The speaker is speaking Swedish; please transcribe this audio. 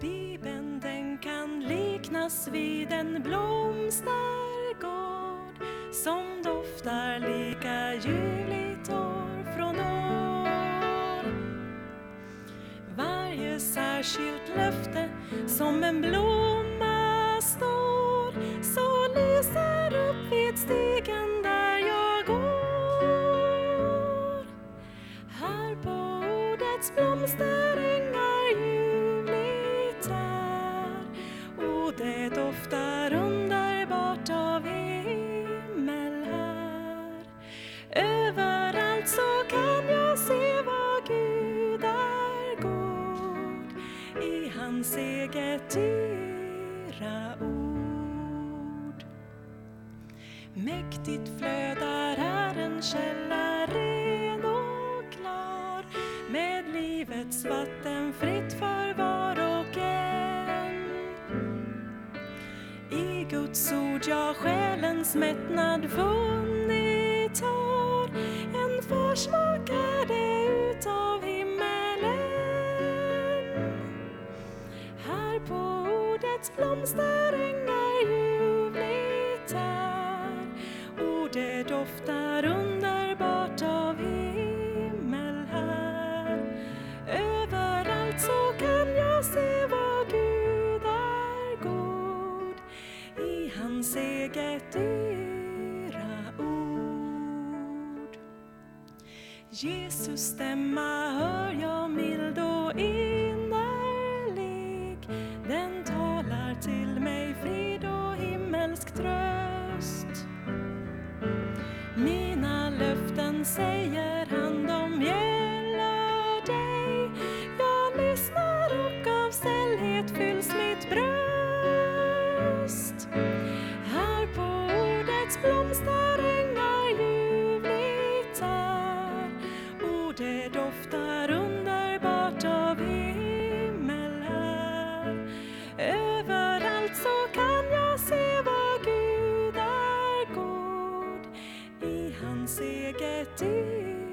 Bibeln den kan liknas vid en blomstergård som doftar lika ljuvligt år från år. Varje särskilt löfte som en blomstergård hans eget dyra ord. Mäktigt flödar här en källa ren och klar med livets vatten fritt för var och en. I Guds ord jag själens mättnad funnit ordets ängar ljuvligt är och det doftar underbart av himmel här. Överallt så kan jag se vad Gud är god i hans eget dyra ord. Jesus stämma hör jag min himmelsk tröst. Mina löften säger han, de Gud är god